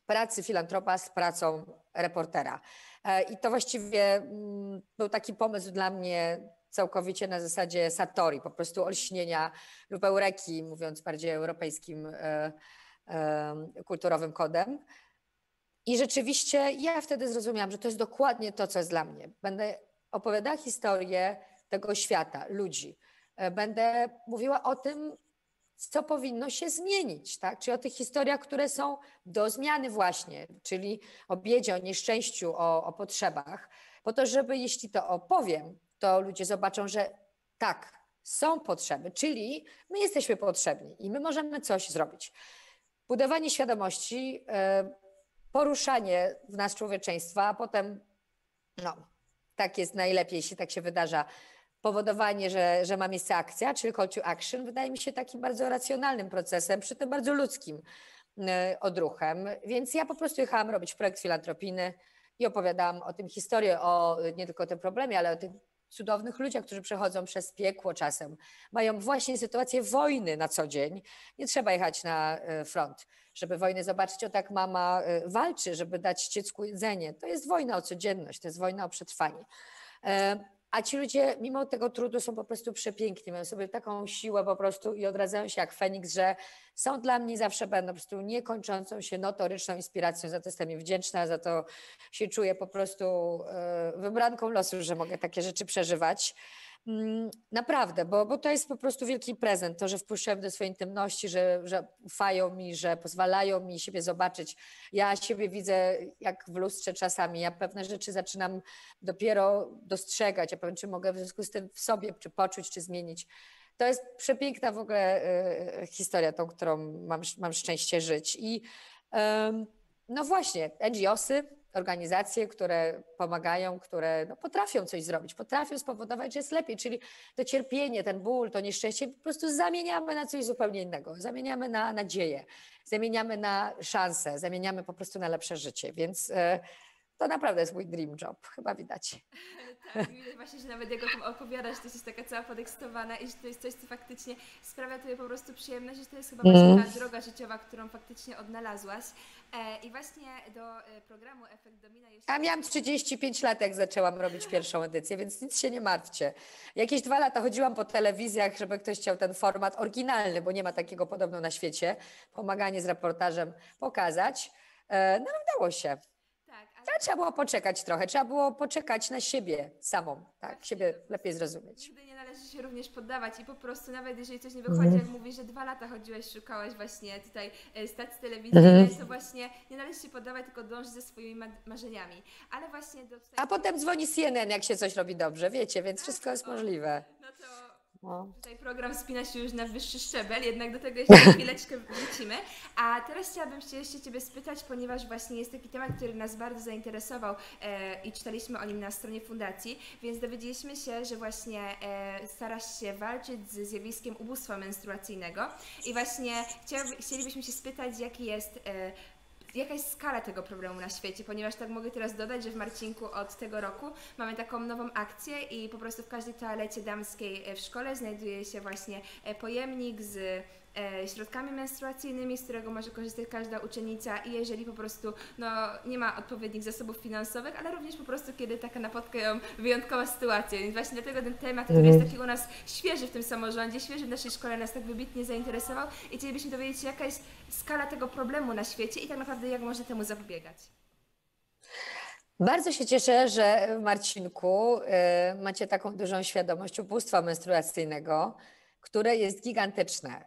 pracy filantropa z pracą reportera. I to właściwie mm, był taki pomysł dla mnie całkowicie na zasadzie satori, po prostu olśnienia lub eureki, mówiąc bardziej europejskim e, e, kulturowym kodem. I rzeczywiście ja wtedy zrozumiałam, że to jest dokładnie to, co jest dla mnie. Będę opowiadała historię tego świata, ludzi. E, Będę mówiła o tym, co powinno się zmienić, tak? Czyli o tych historiach, które są do zmiany właśnie, czyli o biedzie, o nieszczęściu, o, o potrzebach, po to, żeby jeśli to opowiem, to ludzie zobaczą, że tak, są potrzeby, czyli my jesteśmy potrzebni i my możemy coś zrobić. Budowanie świadomości, e, poruszanie w nas człowieczeństwa, a potem, no, tak jest najlepiej, jeśli tak się wydarza, powodowanie, że, że ma miejsce akcja, czyli call to action, wydaje mi się takim bardzo racjonalnym procesem, przy tym bardzo ludzkim e, odruchem. Więc ja po prostu jechałam robić projekt filantropijny i opowiadałam o tym historię, o nie tylko o tym problemie, ale o tych cudownych ludziach, którzy przechodzą przez piekło czasem, mają właśnie sytuację wojny na co dzień. Nie trzeba jechać na e, front, żeby wojnę zobaczyć, o tak mama e, walczy, żeby dać dziecku jedzenie. To jest wojna o codzienność, to jest wojna o przetrwanie. A ci ludzie, mimo tego trudu, są po prostu przepiękni, mają sobie taką siłę po prostu i odradzają się jak Feniks, że są dla mnie zawsze będą po prostu niekończącą się notoryczną inspiracją. Za to jestem im wdzięczna, za to się czuję po prostu e, wybranką losu, że mogę takie rzeczy przeżywać. Mm, naprawdę, bo, bo to jest po prostu wielki prezent, to, że wpuszczałem do swojej intymności, że, że ufają mi, że pozwalają mi siebie zobaczyć. Ja siebie widzę jak w lustrze czasami, ja pewne rzeczy zaczynam dopiero dostrzegać, ja powiem, czy mogę w związku z tym w sobie czy poczuć, czy zmienić. To jest przepiękna w ogóle y, historia, tą, którą mam, mam szczęście żyć. I y, no właśnie, NGOsy, organizacje, które pomagają, które no, potrafią coś zrobić, potrafią spowodować, że jest lepiej, czyli to cierpienie, ten ból, to nieszczęście po prostu zamieniamy na coś zupełnie innego, zamieniamy na nadzieję, zamieniamy na szansę, zamieniamy po prostu na lepsze życie, więc e, to naprawdę jest mój dream job, chyba widać. tak, właśnie, że nawet jak o tym opowiadasz, to jest taka cała podekscytowana i że to jest coś, co faktycznie sprawia Tobie po prostu przyjemność, że to jest chyba mm. właśnie ta droga życiowa, którą faktycznie odnalazłaś. E, I właśnie do e, programu Efekt Domina jeszcze... A miałam 35 lat, jak zaczęłam robić pierwszą edycję, więc nic się nie martwcie. Jakieś dwa lata chodziłam po telewizjach, żeby ktoś chciał ten format oryginalny, bo nie ma takiego podobno na świecie, pomaganie z reportażem pokazać. E, no udało się. Tak, trzeba było poczekać trochę, trzeba było poczekać na siebie samą, tak, siebie lepiej zrozumieć. Nigdy nie należy się również poddawać i po prostu nawet jeżeli coś nie wychodzi, mm. jak mówisz, że dwa lata chodziłeś, szukałeś właśnie tutaj e, stacji telewizyjnej, mm. to właśnie nie należy się poddawać, tylko dążyć ze swoimi marzeniami. Ale właśnie do. A potem dzwoni CNN, jak się coś robi dobrze, wiecie, więc wszystko jest możliwe. No to no. Tutaj program spina się już na wyższy szczebel, jednak do tego jeszcze chwileczkę wrócimy. A teraz chciałabym się jeszcze Ciebie spytać, ponieważ właśnie jest taki temat, który nas bardzo zainteresował e, i czytaliśmy o nim na stronie fundacji, więc dowiedzieliśmy się, że właśnie e, starasz się walczyć z zjawiskiem ubóstwa menstruacyjnego i właśnie chcielibyśmy się spytać, jaki jest e, jaka jest skala tego problemu na świecie, ponieważ tak mogę teraz dodać, że w Marcinku od tego roku mamy taką nową akcję i po prostu w każdej toalecie damskiej e, w szkole znajduje się właśnie e, pojemnik z środkami menstruacyjnymi, z którego może korzystać każda uczennica i jeżeli po prostu no, nie ma odpowiednich zasobów finansowych, ale również po prostu kiedy taka napotka ją wyjątkowa sytuacja. Więc właśnie dlatego ten temat, który jest mhm. taki u nas świeży w tym samorządzie, świeży w naszej szkole nas tak wybitnie zainteresował i chcielibyśmy dowiedzieć się, jaka jest skala tego problemu na świecie i tak naprawdę jak można temu zapobiegać. Bardzo się cieszę, że Marcinku y, macie taką dużą świadomość ubóstwa menstruacyjnego które jest gigantyczne.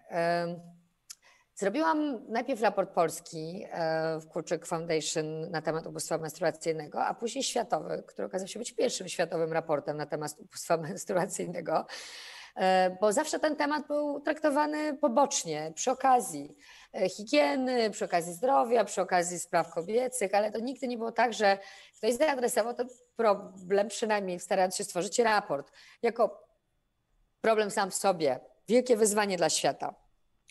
Zrobiłam najpierw raport polski e, w Kurczyk Foundation na temat ubóstwa menstruacyjnego, a później światowy, który okazał się być pierwszym światowym raportem na temat ubóstwa menstruacyjnego, e, bo zawsze ten temat był traktowany pobocznie, przy okazji e, higieny, przy okazji zdrowia, przy okazji spraw kobiecych, ale to nigdy nie było tak, że ktoś zaadresował ten problem, przynajmniej starając się stworzyć raport, jako problem sam w sobie, wielkie wyzwanie dla świata.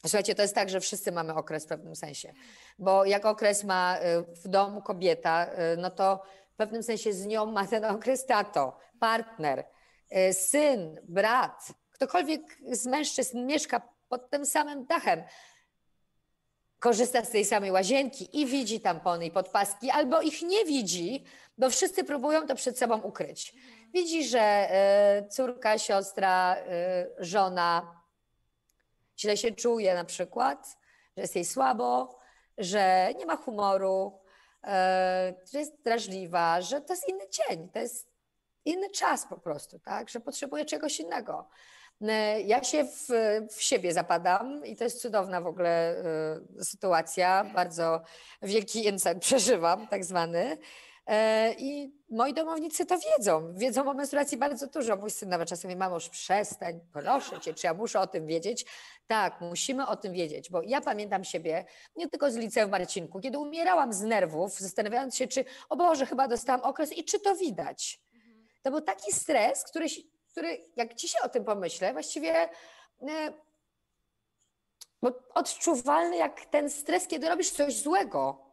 Słuchajcie, to jest tak, że wszyscy mamy okres w pewnym sensie, bo jak okres ma y, w domu kobieta, y, no to w pewnym sensie z nią ma ten okres tato, partner, y, syn, brat, ktokolwiek z mężczyzn mieszka pod tym samym dachem, korzysta z tej samej łazienki i widzi tampony i podpaski, albo ich nie widzi, bo wszyscy próbują to przed sobą ukryć. Widzi, że córka, siostra, żona źle się czuje na przykład, że jest jej słabo, że nie ma humoru, e, że jest drażliwa, że to jest inny dzień, to jest inny czas po prostu, tak? że potrzebuje czegoś innego. E, ja się w, w, siebie zapadam i to jest cudowna w ogóle y, sytuacja. Bardzo wielki insight przeżywam, tak zwany. E, I moi domownicy to wiedzą. Wiedzą o menstruacji bardzo dużo. Mój syn nawet czasami, mamo, już przestań, proszę cię, czy ja muszę o tym wiedzieć? Tak, musimy o tym wiedzieć, bo ja pamiętam siebie, nie tylko z liceum Marcinku, kiedy umierałam z nerwów, zastanawiając się, czy, o Boże, chyba dostałam okres i czy to widać. To był taki stres, który, który jak dzisiaj o tym pomyślę, właściwie e, odczuwalny jak ten stres, kiedy robisz coś złego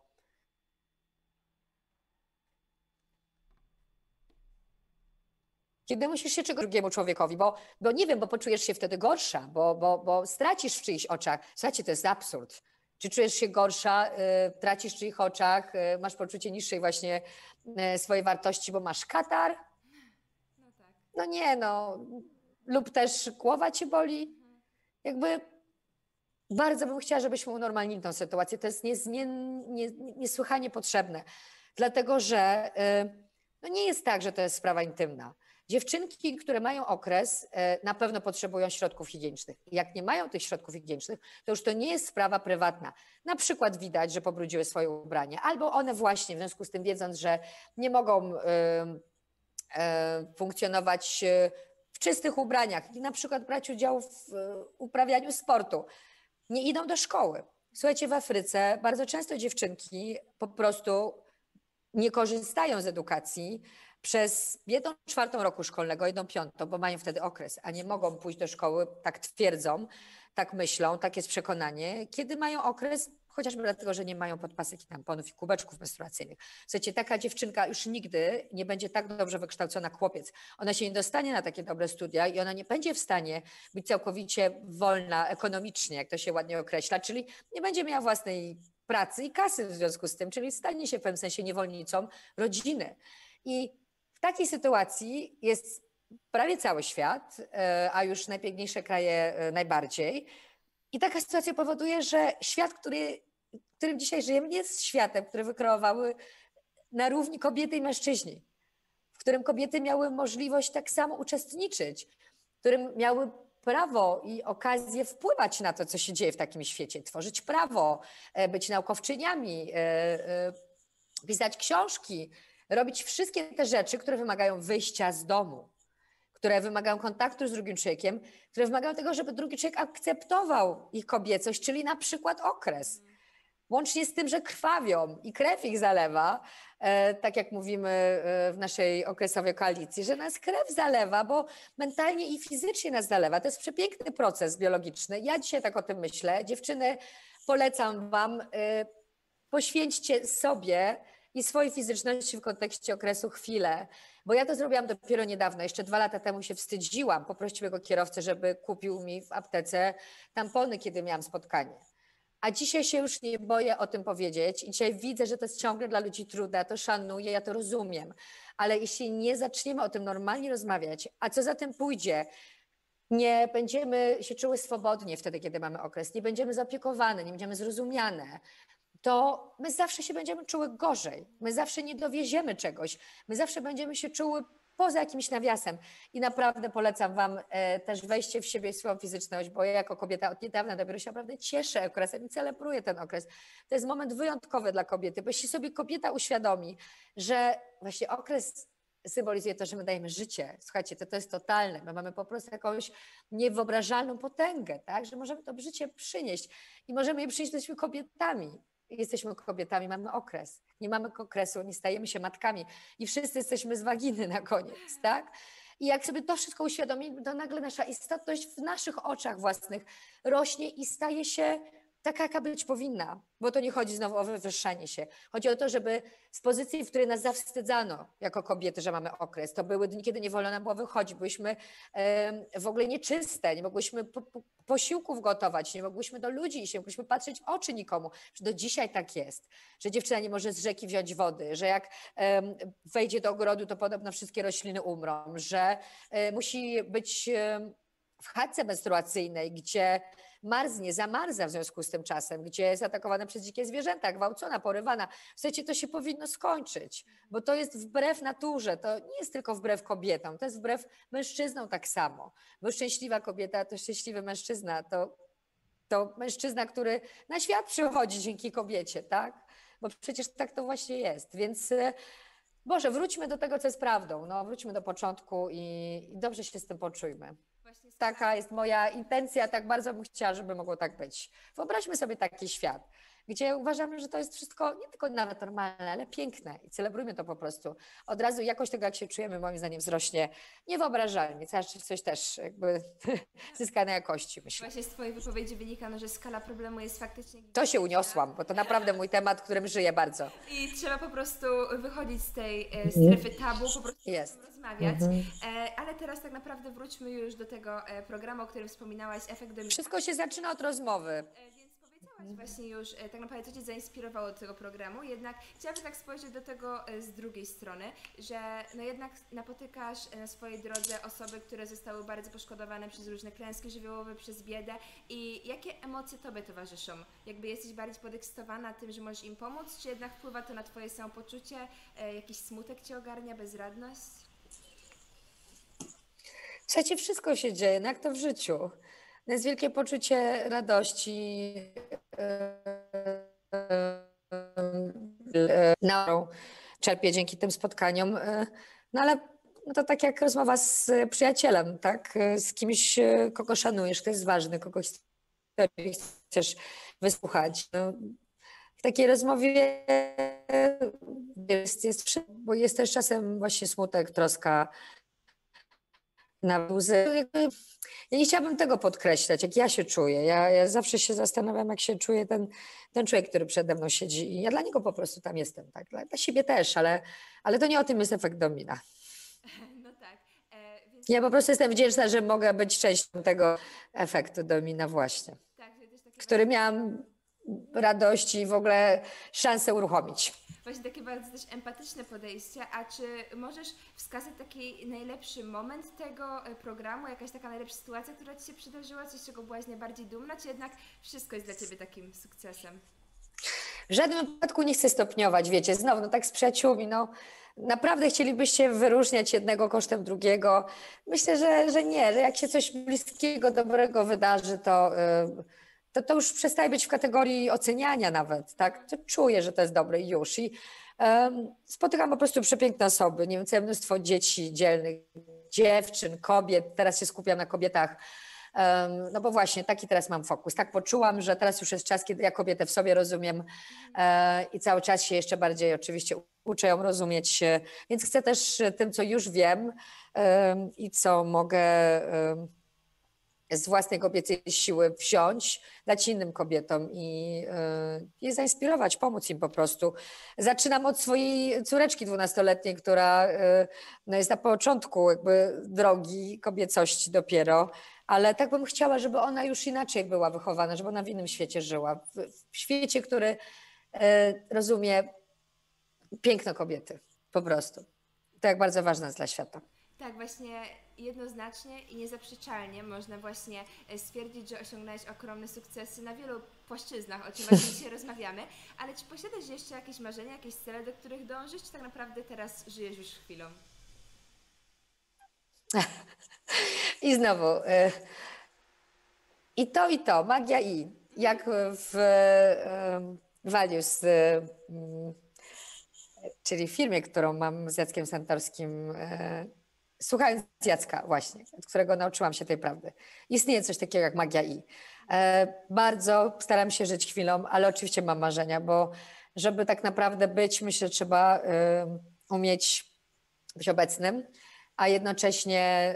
kiedy musisz się czegoś drugiemu człowiekowi, bo, bo nie wiem, bo poczujesz się wtedy gorsza, bo, bo, bo stracisz w czyichś oczach. Słuchajcie, to jest absurd. Czy czujesz się gorsza, y, tracisz w czyich oczach, y, masz poczucie niższej właśnie y, swojej wartości, bo masz katar? No tak. No nie, no. Lub też głowa cię boli. Jakby bardzo bym chciała, żebyśmy unormalnili tę sytuację. To jest niezmien, nie, niesłychanie potrzebne, dlatego że y, no nie jest tak, że to jest sprawa intymna. Dziewczynki, które mają okres, y, na pewno potrzebują środków higienicznych. Jak nie mają tych środków higienicznych, to już to nie jest sprawa prywatna. Na przykład widać, że pobrudziły swoje ubranie, albo one właśnie w związku z tym wiedząc, że nie mogą y, funkcjonować w czystych ubraniach i na przykład brać udział w uprawianiu sportu, nie idą do szkoły. Słuchajcie, w Afryce bardzo często dziewczynki po prostu nie korzystają z edukacji przez jedną czwartą roku szkolnego, jedną piątą, bo mają wtedy okres, a nie mogą pójść do szkoły, tak twierdzą, tak myślą, tak jest przekonanie. Kiedy mają okres, chociażby dlatego, że nie mają podpasek i tamponów i kubeczków menstruacyjnych. Słuchajcie, taka dziewczynka już nigdy nie będzie tak dobrze wykształcona chłopiec. Ona się nie dostanie na takie dobre studia i ona nie będzie w stanie być całkowicie wolna ekonomicznie, jak to się ładnie określa, czyli nie będzie miała własnej pracy i kasy w związku z tym, czyli stanie się w pewnym sensie niewolnicą rodziny. I takiej sytuacji jest prawie cały świat, e, a już najpiękniejsze kraje e, najbardziej. I taka sytuacja powoduje, że świat, który którym dzisiaj żyjemy, nie jest światem, który wykreowały na równi kobiety i mężczyźni, w którym kobiety miały możliwość tak samo uczestniczyć, w którym miały prawo i okazję wpływać na to, co się dzieje w takim świecie, tworzyć prawo, e, być naukowczyniami, pisać książki, robić wszystkie te rzeczy, które wymagają wyjścia z domu, które wymagają kontaktu z drugim człowiekiem, które wymagają tego, żeby drugi człowiek akceptował ich kobiecość, czyli na przykład okres łącznie z tym, że krwawią i krew ich zalewa, e, tak jak mówimy e, w naszej okresowej koalicji, że nas krew zalewa, bo mentalnie i fizycznie nas zalewa. To jest przepiękny proces biologiczny. Ja dzisiaj tak o tym myślę. Dziewczyny, polecam Wam, e, poświęćcie sobie i swojej fizyczności w kontekście okresu chwilę, bo ja to zrobiłam dopiero niedawno. Jeszcze dwa lata temu się wstydziłam poprosić mojego kierowcę, żeby kupił mi w aptece tampony, kiedy miałam spotkanie. A dzisiaj się już nie boję o tym powiedzieć. I dzisiaj widzę, że to jest ciągle dla ludzi trudne. Ja to szanuję, ja to rozumiem. Ale jeśli nie zaczniemy o tym normalnie rozmawiać, a co za tym pójdzie, nie będziemy się czuły swobodnie wtedy, kiedy mamy okres, nie będziemy zaopiekowane, nie będziemy zrozumiane, to my zawsze się będziemy czuły gorzej. My zawsze nie dowieziemy czegoś. My zawsze będziemy się czuły poza jakimś nawiasem. I naprawdę polecam Wam e, też wejście w siebie i swoją fizyczność, bo ja jako kobieta od niedawna dopiero się naprawdę cieszę okresem i celebruję ten okres. To jest moment wyjątkowy dla kobiety, bo jeśli sobie kobieta uświadomi, że właśnie okres symbolizuje to, że my dajemy życie. Słuchajcie, to, to jest totalne. My mamy po prostu jakąś niewyobrażalną potęgę, tak? że możemy to życie przynieść i możemy je przynieść, jesteśmy kobietami jesteśmy kobietami, mamy okres. Nie mamy okresu, nie stajemy się matkami i wszyscy jesteśmy z waginy na koniec, tak? I jak sobie to wszystko uświadomimy, to nagle nasza istotność w naszych oczach własnych rośnie i staje się taka, jaka być powinna, bo to nie chodzi znowu o wywyższanie się. Chodzi o to, żeby z pozycji, w której nas zawstydzano jako kobiety, że mamy okres, to były dni, kiedy nie wolno nam było wychodzić, byliśmy w ogóle nieczyste, nie mogłyśmy po, po, posiłków gotować, nie mogłyśmy do ludzi iść, nie mogłyśmy patrzeć oczy nikomu, że do dzisiaj tak jest, że dziewczyna nie może z rzeki wziąć wody, że jak wejdzie do ogrodu, to podobno wszystkie rośliny umrą, że e, musi być w chatce menstruacyjnej, gdzie marznie, zamarza w związku z tym czasem, gdzie jest atakowana przez dzikie zwierzęta, gwałcona, porywana. Słuchajcie, to się powinno skończyć, bo to jest wbrew naturze, to nie jest tylko wbrew kobietom, to jest wbrew mężczyznom tak samo. Bo szczęśliwa kobieta to szczęśliwy mężczyzna, to, to mężczyzna, który na świat przychodzi dzięki kobiecie, tak? Bo przecież tak to właśnie jest, więc... E, Boże, wróćmy do tego, co jest prawdą. No, wróćmy do początku i, i dobrze się z tym poczujmy. Taka jest moja intencja, tak bardzo bym chciała, żeby mogło tak być. Wyobraźmy sobie taki świat, gdzie uważamy, że to jest wszystko nie tylko nawet normalne, ale piękne i celebrujmy to po prostu. Od razu jakość tego, jak się czujemy, moim zdaniem wzrośnie niewyobrażalnie. Cała coś też jakby zyska na jakości, myślę. Właśnie z Twojej wypowiedzi wynika, no, że skala problemu jest faktycznie... To się uniosłam, bo to naprawdę mój temat, którym żyję bardzo. I trzeba po prostu wychodzić z tej e, strefy tabu, po prostu Jest. rozmawiać. Mhm. E, ale teraz tak naprawdę wróćmy już do tego e, programu, o którym wspominałaś, Efekt Domina. Wszystko się zaczyna od rozmowy. Powiedziałaś właśnie już e, tak naprawdę, co Cię zainspirowało do tego programu, jednak chciałabym tak spojrzeć do tego e, z drugiej strony, że no jednak napotykasz e, na swojej drodze osoby, które zostały bardzo poszkodowane przez różne klęski żywiołowe, przez biedę i jakie emocje Tobie towarzyszą? Jakby jesteś bardziej podekscytowana tym, że możesz im pomóc, czy jednak wpływa to na Twoje samopoczucie, jakiś smutek Cię ogarnia, bezradność? Słuchajcie, wszystko się dzieje, no jak to w życiu. To jest wielkie poczucie radości, na którą czerpię dzięki tym spotkaniom. No ale no to tak jak rozmowa z przyjacielem, tak? Z kimś, kogo szanujesz, kto jest ważny, kogoś chcesz wysłuchać. No, w takiej rozmowie jest, jest, bo jest też czasem właśnie smutek, troska, na łzy. Ja nie chciałabym tego podkreślać, jak ja się czuję. Ja, ja zawsze się zastanawiam, jak się czuje ten, ten człowiek, który przede mną siedzi. I ja dla niego po prostu tam jestem, tak? Dla, dla siebie też, ale, ale to nie o tym jest efekt domina. No tak. E, więc Ja po prostu jestem wdzięczna, że mogę być częścią tego efektu domina właśnie, tak, który miałam radość i w ogóle szansę uruchomić. Właśnie takie bardzo też empatyczne podejście, a czy możesz wskazać taki najlepszy moment tego e, programu, jakaś taka najlepsza sytuacja, która Ci się przydarzyła, coś czego byłaś najbardziej dumna, czy jednak wszystko jest dla Ciebie takim sukcesem? W żadnym wypadku nie chcę stopniować, wiecie, znowu, no tak z przyjaciółmi, no naprawdę chcielibyście wyróżniać jednego kosztem drugiego. Myślę, że, że nie, że jak się coś bliskiego, dobrego wydarzy, to, yy, to, to już przestaje być w kategorii oceniania nawet, tak? To czuję, że to jest dobre już. I em, spotykam po prostu przepiękne osoby, nie wiem, całe mnóstwo dzieci dzielnych, dziewczyn, kobiet, teraz się skupiam na kobietach, Em, no bo właśnie taki teraz mam fokus. Tak poczułam, że teraz już jest czas, kiedy ja kobietę w sobie rozumiem e, i cały czas się jeszcze bardziej oczywiście uczę ją rozumieć. e, Więc chcę też e, tym, co już wiem em, i co mogę em, z własnej kobiecej siły wziąć, dać innym kobietom i e, je zainspirować, pomóc im po prostu. Zaczynam od swojej córeczki dwunastoletniej, która e, no jest na początku jakby drogi kobiecości dopiero, ale tak bym chciała, żeby ona już inaczej była wychowana, żeby ona w innym świecie żyła. W, w świecie, który e, rozumie piękno kobiety, po prostu. To jak bardzo ważne jest dla świata. Tak, właśnie jednoznacznie i niezaprzeczalnie można właśnie e, stwierdzić, że osiągnąłeś ogromne sukcesy na wielu płaszczyznach, o czym właśnie dzisiaj rozmawiamy, ale czy posiadasz jeszcze jakieś marzenia, jakieś cele, do których dążysz, czy tak naprawdę teraz żyjesz już chwilą? I znowu, y, i to, i to, magia i. Jak w y, mm, czyli firmie, którą mam z Jackiem Santorskim, słuchając Jacka właśnie, od którego nauczyłam się tej prawdy. Istnieje coś takiego jak magia i. E, Bardzo staram się żyć chwilą, ale oczywiście mam marzenia, bo żeby tak naprawdę być, myślę, trzeba y, umieć być obecnym, a jednocześnie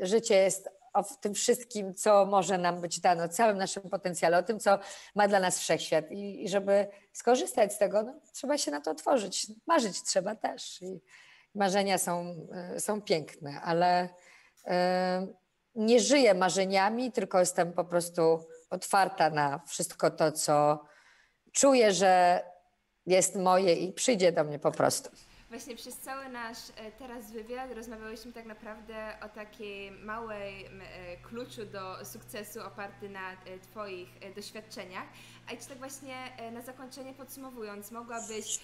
y, życie jest o tym wszystkim, co może nam być dane, o całym naszym potencjale, o tym, co ma dla nas wszechświat. I, i żeby skorzystać z tego, no, trzeba się na to otworzyć. Marzyć trzeba też. I marzenia są, y, są piękne, ale y, nie żyję marzeniami, tylko jestem po prostu otwarta na wszystko to, co czuję, że jest moje i przyjdzie do mnie po prostu. Właśnie przez cały nasz e, teraz wywiad rozmawiałyśmy tak naprawdę o takiej małej e, kluczu do sukcesu oparty na e, Twoich doświadczeniach. A czy tak właśnie na zakończenie podsumowując, mogłabyś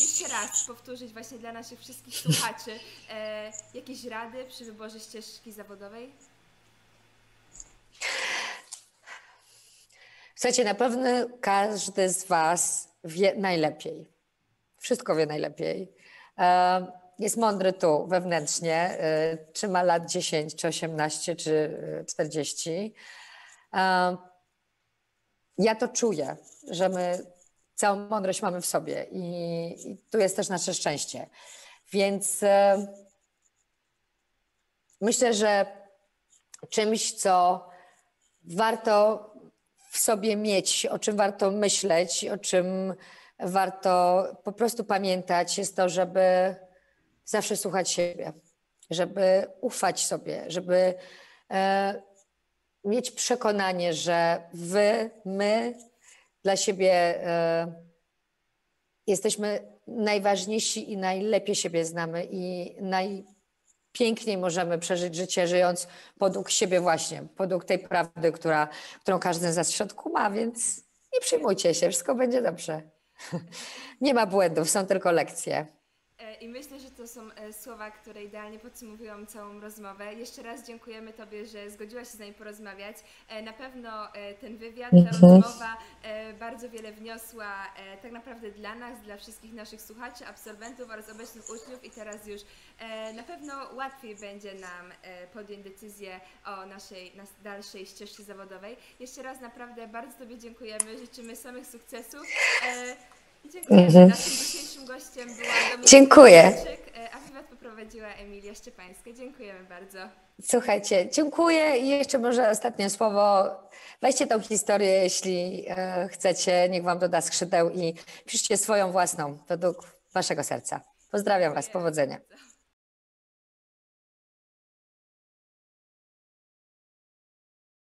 jeszcze raz powtórzyć właśnie dla naszych wszystkich słuchaczy jakieś rady przy wyborze ścieżki zawodowej? Słuchajcie, na pewno każdy z Was wie najlepiej. Wszystko wie najlepiej. E, Jest mądry tu wewnętrznie, e, czy ma lat 10, czy 18, czy e, 40. E, ja to czuję, że my całą mądrość mamy w sobie i, i tu jest też nasze szczęście. Więc e, myślę, że czymś, co warto w sobie mieć, o czym warto myśleć, o czym warto po prostu pamiętać, jest to, żeby zawsze słuchać siebie, żeby ufać sobie, żeby e, mieć przekonanie, że wy, my dla siebie e, jesteśmy najważniejsi i najlepiej siebie znamy i najpiękniej możemy przeżyć życie, żyjąc podług siebie właśnie, podług tej prawdy, która, którą każdy z nas w środku ma, więc nie przejmujcie się, wszystko będzie dobrze. Nie ma błędów, są tylko lekcje. I myślę, że to są e, słowa, które idealnie podsumowują całą rozmowę. Jeszcze raz dziękujemy Tobie, że zgodziłaś się z nami porozmawiać. E, Na pewno e, ten wywiad, ta Mhm. rozmowa bardzo wiele wniosła tak naprawdę dla nas, dla wszystkich naszych słuchaczy, absolwentów oraz obecnych uczniów i teraz już na pewno łatwiej będzie nam podjąć decyzję o naszej nas dalszej ścieżce zawodowej. Jeszcze raz naprawdę bardzo Tobie dziękujemy, życzymy samych sukcesów. I Dziękujemy. Mhm. Naszym dzisiejszym gościem była Dominika Dziękuję. E, a poprowadziła Emilia Szczepańska. Dziękujemy bardzo. Słuchajcie, dziękuję i jeszcze może ostatnie słowo. Weźcie tą historię, jeśli e, chcecie, niech Wam doda skrzydeł i piszcie swoją własną według Waszego serca. Pozdrawiam Was, powodzenia.